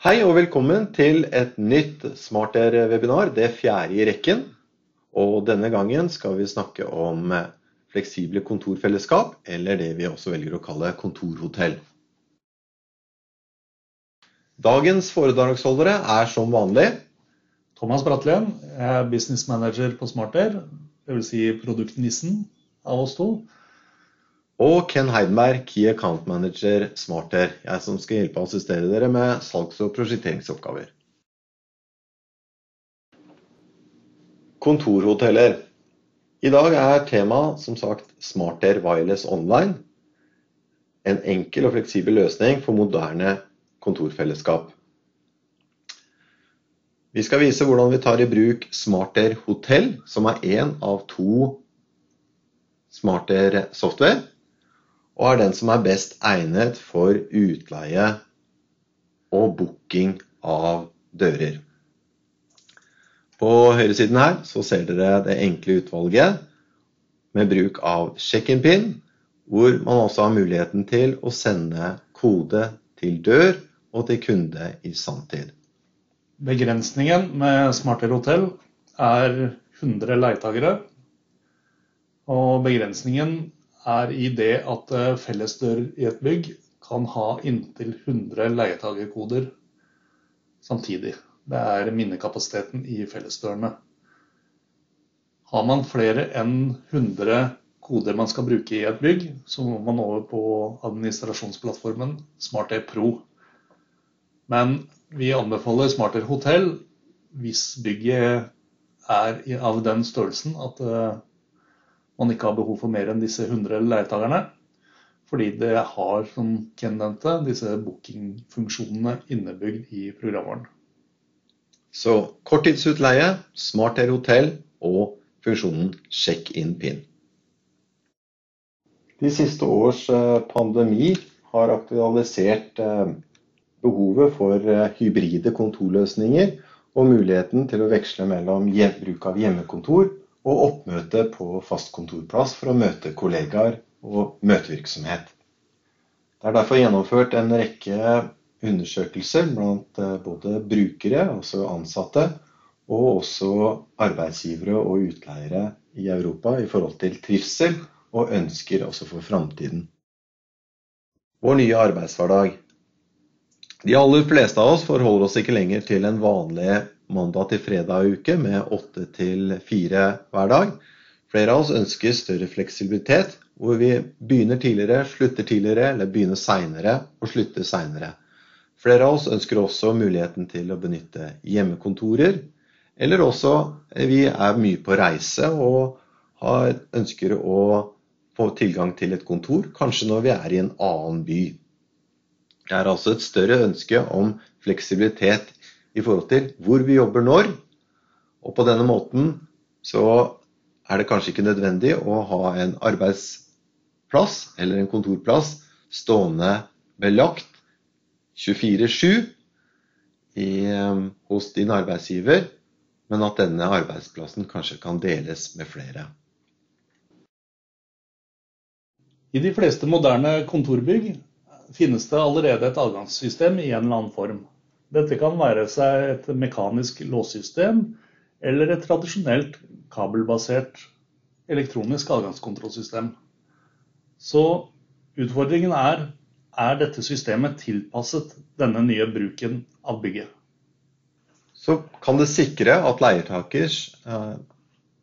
Hei og velkommen til et nytt Smarter-webinar, det fjerde i rekken. Og denne gangen skal vi snakke om fleksible kontorfellesskap, eller det vi også velger å kalle kontorhotell. Dagens foredragsholdere er som vanlig Thomas Bratlien, jeg er business manager på Smarter, dvs. Si produktnissen av oss to. Og Ken Heidenberg, Key Account Manager Smarter. Jeg som skal hjelpe og assistere dere med salgs- og prosjekteringsoppgaver. Kontorhoteller. I dag er temaet som sagt Smarter Wireless Online. En enkel og fleksibel løsning for moderne kontorfellesskap. Vi skal vise hvordan vi tar i bruk Smarter Hotell, som er en av to Smarter software og er den som er best egnet for utleie og booking av dører. På høyresiden her så ser dere det enkle utvalget med bruk av check-in-pin, hvor man også har muligheten til å sende kode til dør og til kunde i sanntid. Begrensningen med smartere hotell er 100 leietagere. Og begrensningen er i det at eh, fellesdør i et bygg kan ha inntil 100 leietagerkoder samtidig. Det er minnekapasiteten i fellesdørene. Har man flere enn 100 koder man skal bruke i et bygg, så må man over på administrasjonsplattformen SmartAir Pro. Men vi anbefaler SmartAir Hotell hvis bygget er av den størrelsen at eh, man ikke har behov for mer enn disse 100 leietakerne. Fordi det har, som Ken nevnte, disse booking-funksjonene innebygd i programvaren. Så korttidsutleie, smartere hotell og funksjonen check-in-pin. De siste års eh, pandemi har aktualisert eh, behovet for eh, hybride kontorløsninger og muligheten til å veksle mellom bruk av hjemmekontor og oppmøte på fast kontorplass for å møte kollegaer og møtevirksomhet. Det er derfor gjennomført en rekke undersøkelser blant eh, både brukere, altså ansatte, og også arbeidsgivere og utleiere i Europa i forhold til trivsel og ønsker også for framtiden. Vår nye arbeidshverdag. De aller fleste av oss forholder oss ikke lenger til en vanlig mandag til fredag i uke med åtte til fire hver dag. Flere av oss ønsker større fleksibilitet, hvor vi begynner tidligere, slutter tidligere, eller begynner seinere og slutter seinere. Flere av oss ønsker også muligheten til å benytte hjemmekontorer. Eller også eh, vi er mye på reise og har, ønsker å få tilgang til et kontor, kanskje når vi er i en annen by. Det er altså et større ønske om fleksibilitet i forhold til hvor vi jobber når. Og på denne måten så er det kanskje ikke nødvendig å ha en arbeidsplass eller en kontorplass stående belagt 24-7 eh, hos din arbeidsgiver, men at denne arbeidsplassen kanskje kan deles med flere. I de fleste moderne kontorbygg finnes det allerede et adgangssystem i en eller annen form. Dette kan være seg et mekanisk låssystem eller et tradisjonelt kabelbasert elektronisk adgangskontrollsystem. Så utfordringen er er dette systemet tilpasset denne nye bruken av bygget. Så kan det sikre at leietakers eh,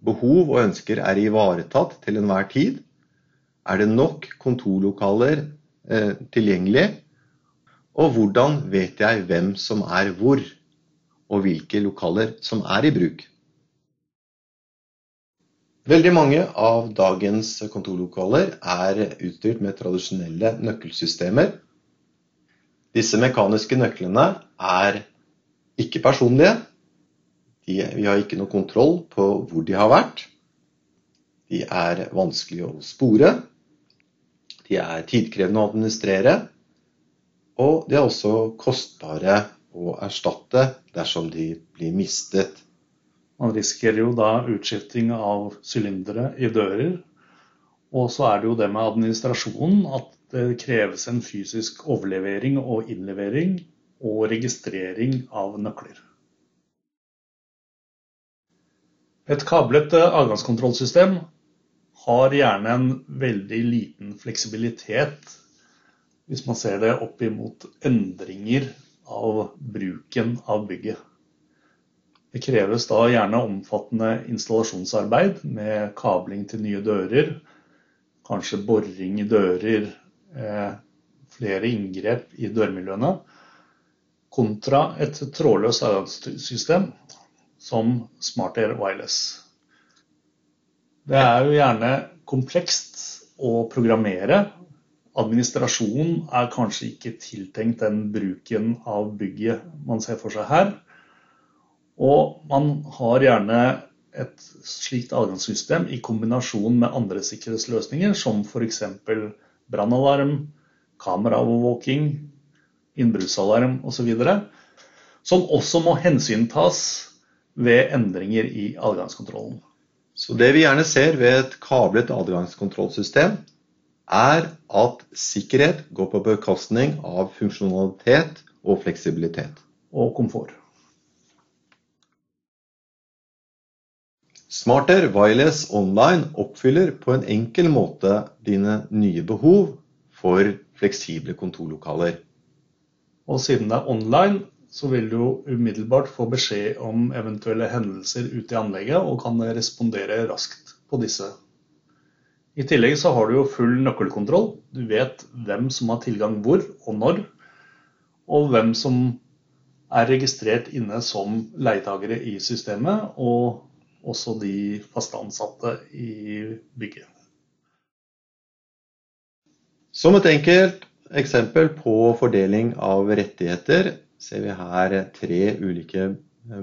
behov og ønsker er ivaretatt til enhver tid. Er det nok kontorlokaler eh, tilgjengelig? Og hvordan vet jeg hvem som er hvor, og hvilke lokaler som er i bruk? Veldig mange av dagens kontorlokaler er utstyrt med tradisjonelle nøkkelsystemer. Disse mekaniske nøklene er ikke personlige. De, vi har ikke noe kontroll på hvor de har vært. De er vanskelige å spore. De er tidkrevende å administrere. Og de er også kostbare å erstatte dersom de blir mistet. Man risikerer jo da utskifting av sylindere i dører. Og så er det jo det med administrasjonen at det kreves en fysisk overlevering og innlevering og registrering av nøkler. Et kablet adgangskontrollsystem har gjerne en veldig liten fleksibilitet hvis man ser det opp imot endringer av bruken av bygget. Det kreves da gjerne omfattende installasjonsarbeid med kabling til nye dører, kanskje boring i dører, eh, flere inngrep i dørmiljøene, kontra et trådløst adgangssystem som SmartAir Wireless. Det er jo gjerne komplekst å programmere. Administrasjon er kanskje ikke tiltenkt den bruken av bygget man ser for seg her. Og man har gjerne et slikt adgangssystem i kombinasjon med andre sikkerhetsløsninger, som f.eks. brannalarm, kameraovervåking, innbruddsalarm osv. Som også må hensyntas ved endringer i adgangskontrollen. Så det vi gjerne ser ved et kablet adgangskontrollsystem, er at sikkerhet går på bekostning av funksjonalitet og fleksibilitet. Og komfort. Smarter Wireless Online oppfyller på en enkel måte dine nye behov for fleksible kontorlokaler. Og siden det er online, så vil du umiddelbart få beskjed om eventuelle hendelser ute i anlegget, og kan respondere raskt på disse. I tillegg så har du jo full nøkkelkontroll. Du vet hvem som har tilgang hvor og når, og hvem som er registrert inne som leietakere i systemet, og også de faste ansatte i bygget. Som et enkelt eksempel på fordeling av rettigheter ser vi her tre ulike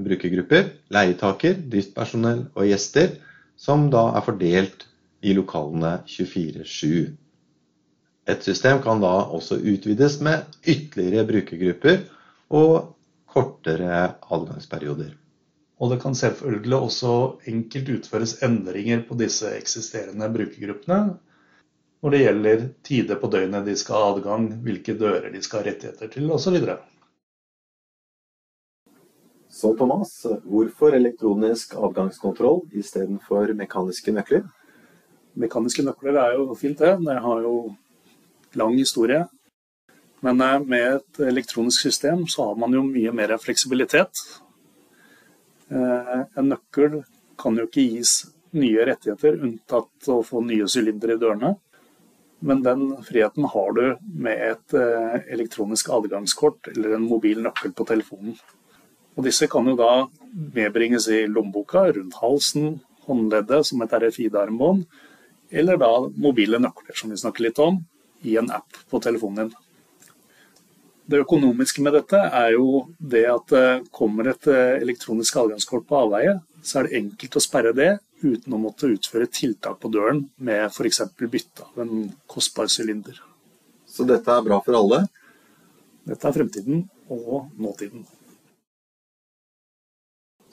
brukergrupper. Leietaker, driftspersonell og gjester, som da er fordelt i lokalene 24-7. Et system kan da også utvides med ytterligere brukergrupper og kortere adgangsperioder. Og det kan selvfølgelig også enkelt utføres endringer på disse eksisterende brukergruppene når det gjelder tider på døgnet de skal ha adgang, hvilke dører de skal ha rettigheter til osv. Så Thomas, hvorfor elektronisk avgangskontroll istedenfor mekaniske nøkler? Mekaniske nøkler er jo fint, det. Det har jo lang historie. Men eh, med et elektronisk system så har man jo mye mer fleksibilitet. Eh, en nøkkel kan jo ikke gis nye rettigheter, unntatt å få nye sylindere i dørene. Men den friheten har du med et eh, elektronisk adgangskort eller en mobil nøkkel på telefonen. Og disse kan jo da medbringes i lommeboka, rundt halsen, håndleddet som et RFID-armbånd, eller da mobile nøkler, som vi snakker litt om, i en app på telefonen din. Det økonomiske med dette er jo det at det kommer et eh, elektronisk adgangskort på avveie, så er det enkelt å sperre det uten å måtte utføre tiltak på døren med f.eks. bytte av en kostbar sylinder. Så dette er bra for alle? Dette er fremtiden og nåtiden.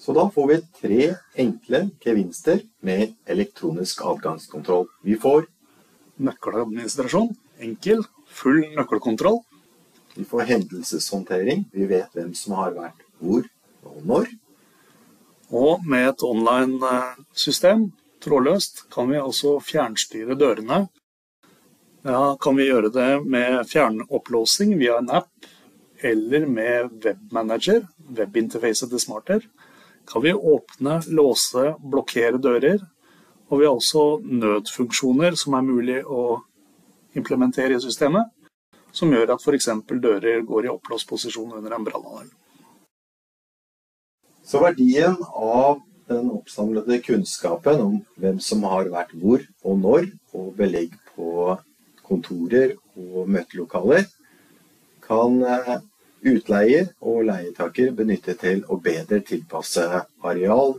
Så da får vi tre enkle gevinster med elektronisk adgangskontroll. Vi får Nøkkeladministrasjon. Enkel, full nøkkelkontroll. Vi får hendelseshåndtering. Vi vet hvem som har vært hvor og når. Og med et online-system, trådløst, kan vi altså fjernstyre dørene. Ja, kan vi gjøre det med fjernopplåsing via en app, eller med webmanager, webinterfacet til Smarter kan vi åpne, låse, blokkere dører. Og vi har også nødfunksjoner som er mulig å implementere i systemet, som gjør at f.eks. dører går i oppblåst posisjon under en brannalarm. Så verdien av den oppsamlede kunnskapen om hvem som har vært hvor og når, og belegg på kontorer og møtelokaler, kan eh, utleier og leietaker benytte til å bedre tilpasse areal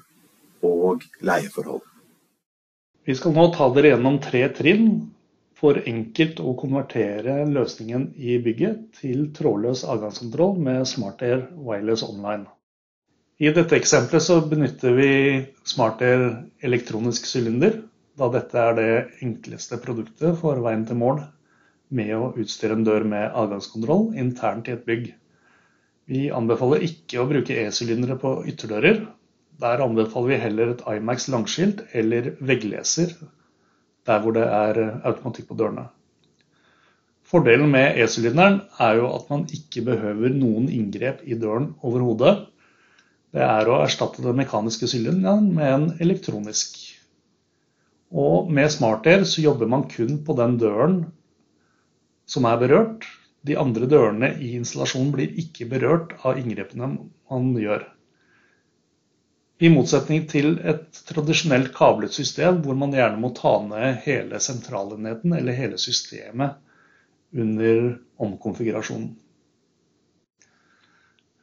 og leieforhold. Vi skal nå ta dere gjennom tre trinn for enkelt å konvertere løsningen i bygget til trådløs adgangskontroll med SmartAir Wireless Online. I dette eksempelet så benytter vi SmartAir elektronisk sylinder, da dette er det enkleste produktet for veien til mål med å utstyre en dør med adgangskontroll internt i et bygg. Vi anbefaler ikke å bruke E-sylindere på ytterdører. Der anbefaler vi heller et Imax langskilt eller veggleser der hvor det er automatikk på dørene. Fordelen med E-sylinderen er jo at man ikke behøver noen inngrep i døren overhodet. Det er å erstatte den mekaniske sylinderen med en elektronisk. Og med SmartAir så jobber man kun på den døren som er berørt. De andre dørene i installasjonen blir ikke berørt av inngrepene man gjør. I motsetning til et tradisjonelt kablet system hvor man gjerne må ta ned hele sentralenheten eller hele systemet under omkonfigurasjonen.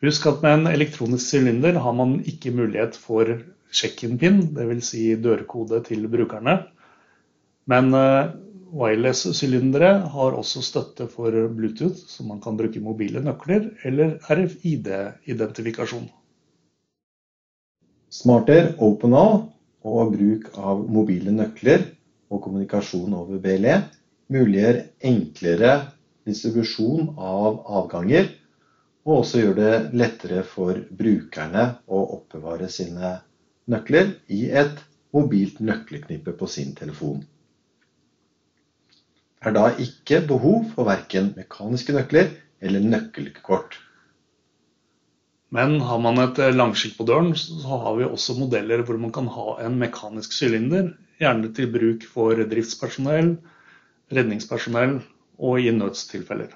Husk at med en elektronisk sylinder har man ikke mulighet for check-in-pin, dvs. Si dørkode til brukerne. Men eh, wireless-sylindere har også støtte for Bluetooth, så man kan bruke mobile nøkler eller RFID-identifikasjon. Smarter OpenAll og bruk av mobile nøkler og kommunikasjon over BLE muliggjør enklere distribusjon av avganger, og også gjør det lettere for brukerne å oppbevare sine nøkler i et mobilt nøkkelknippe på sin telefon. Er da ikke behov for verken mekaniske nøkler eller nøkkelkort. Men har man et langskilt på døren, så har vi også modeller hvor man kan ha en mekanisk sylinder, gjerne til bruk for driftspersonell, redningspersonell og i nødstilfeller.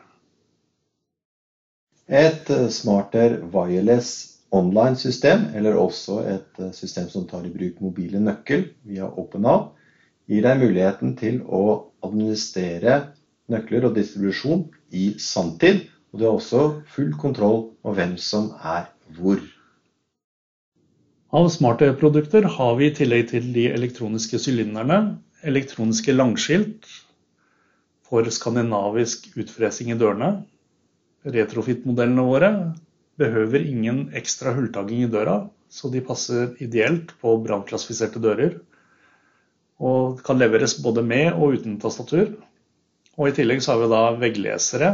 Et smarter wireless online-system, eller også et eh, system som tar i bruk mobile nøkkel via OpenAv, gir deg muligheten til å administrere nøkler og distribusjon i sanntid. Og du har også full kontroll på hvem som er hvor. Av smarte produkter har vi i tillegg til de elektroniske sylinderne elektroniske langskilt for skandinavisk utfresing i dørene. Retrofit-modellene våre behøver ingen ekstra hulltagging i døra, så de passer ideelt på brannklassifiserte dører. Og kan leveres både med og uten tastatur. Og I tillegg så har vi da vegglesere,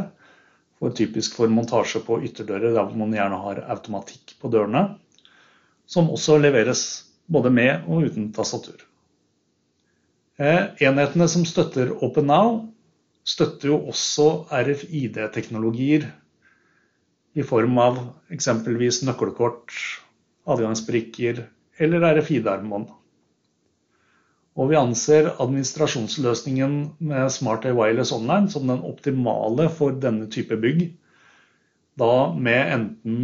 for typisk for montasje på ytterdører der man gjerne har automatikk på dørene, som også leveres både med og uten tastatur. Eh, enhetene som støtter OpenNow, støtter jo også RFID-teknologier i form av eksempelvis nøkkelkort, adgangsbrikker eller RFID-armbånd. Og vi anser administrasjonsløsningen med Smart Air Wireless Online som den optimale for denne type bygg. Da med enten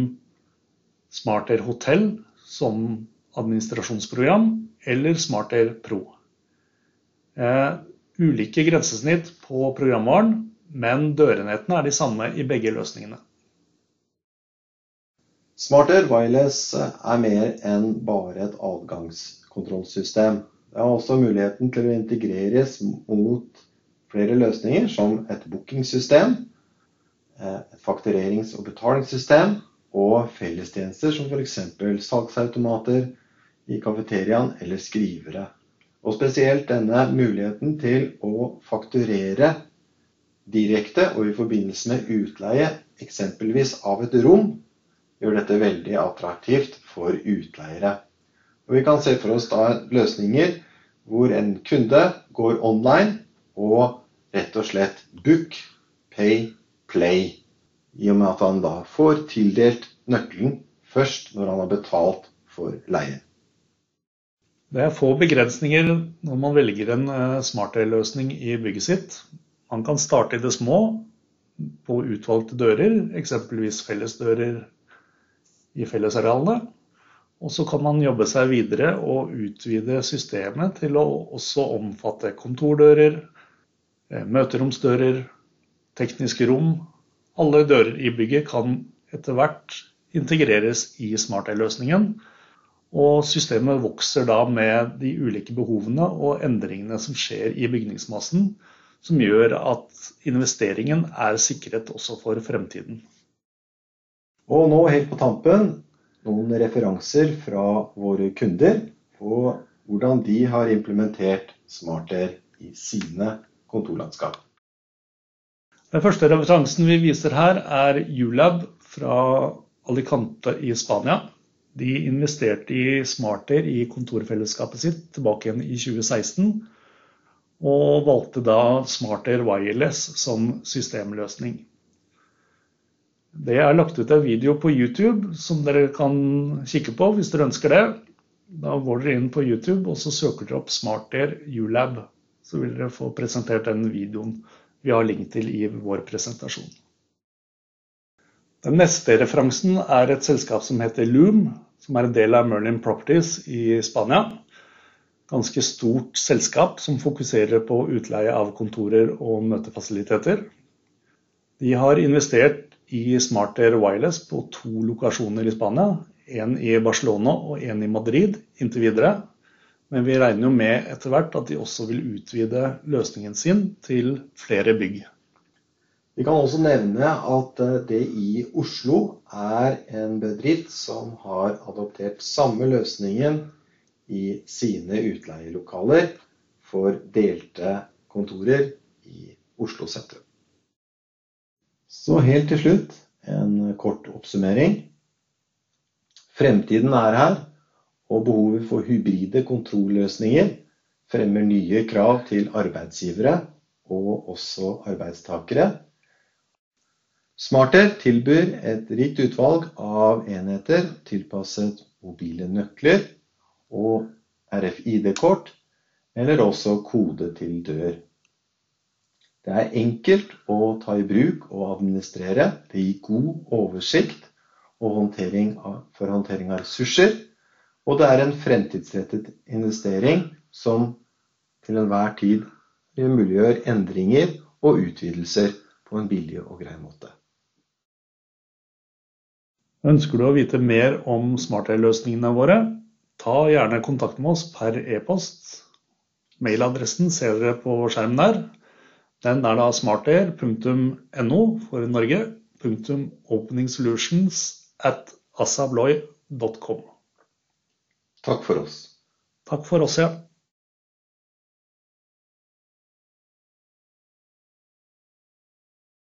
Smart Air Hotell som administrasjonsprogram eller Smart Air Pro. Eh, ulike grensesnitt på programvaren, men dørenhetene er de samme i begge løsningene. Smart Air Wireless er mer enn bare et adgangskontrollsystem. Det har også muligheten til å integreres mot flere løsninger, som et bookingsystem, eh, et fakturerings- og betalingssystem og fellestjenester som f.eks. salgsautomater i kafeteriaen eller skrivere. Og spesielt denne muligheten til å fakturere direkte og i forbindelse med utleie, eksempelvis av et rom, gjør dette veldig attraktivt for utleiere. Og vi kan se for oss da løsninger hvor en kunde går online og rett og slett book, pay, play. I og med at han da får tildelt nøkkelen først når han har betalt for leie. Det er få begrensninger når man velger en eh, smartere-løsning i bygget sitt. Man kan starte i det små, på utvalgte dører, eksempelvis fellesdører, i fellesarealene. Og så kan man jobbe seg videre og utvide systemet til å også omfatte kontordører, eh, møteromsdører, tekniske rom. Alle dører i bygget kan etter hvert integreres i SmartEye-løsningen. Og systemet vokser da med de ulike behovene og endringene som skjer i bygningsmassen, som gjør at investeringen er sikret også for fremtiden. Og nå helt på tampen noen referanser fra våre kunder på hvordan de har implementert SmartAir i sine kontorlandskap. Den første referansen vi viser her, er Ulab fra Alicante i Spania. De investerte i Smartair i kontorfellesskapet sitt tilbake igjen i 2016, og valgte da Smartair Wireless som systemløsning. Det er lagt ut en video på YouTube som dere kan kikke på hvis dere ønsker det. Da går dere inn på YouTube og så søker dere opp Smartair ULab. Så vil dere få presentert den videoen vi har link til i vår presentasjon. Den neste referansen er et selskap som heter Loom, som er en del av Merlin Properties i Spania. Ganske stort selskap som fokuserer på utleie av kontorer og møtefasiliteter. De har investert i Smart Air Wireless på to lokasjoner i Spania. En i Barcelona og en i Madrid inntil videre. Men vi regner jo med etter hvert at de også vil utvide løsningen sin til flere bygg. Vi kan også nevne at eh, det i Oslo er en bedrift som har adoptert samme løsningen i sine utleielokaler for delte kontorer i Oslo sentrum. Så helt til slutt en kort oppsummering. Fremtiden er her, og behovet for hybride kontrolløsninger fremmer nye krav til arbeidsgivere og også arbeidstakere. Smarter tilbyr et rikt utvalg av enheter tilpasset mobile nøkler og RFID-kort, eller også kode til dør. Det er enkelt å ta i bruk og administrere. Det gir god oversikt håndtering av, for håndtering av ressurser. Og det er en fremtidsrettet investering som til enhver tid muliggjør endringer og utvidelser på en billig og grei måte. Ønsker du å vite mer om smartair-løsningene våre, ta gjerne kontakt med oss per e-post. Mailadressen ser dere på skjermen der. Den er da smartair.no for Norge, punktum openingssolutions at asabloy.com. Takk for oss. Takk for oss, ja.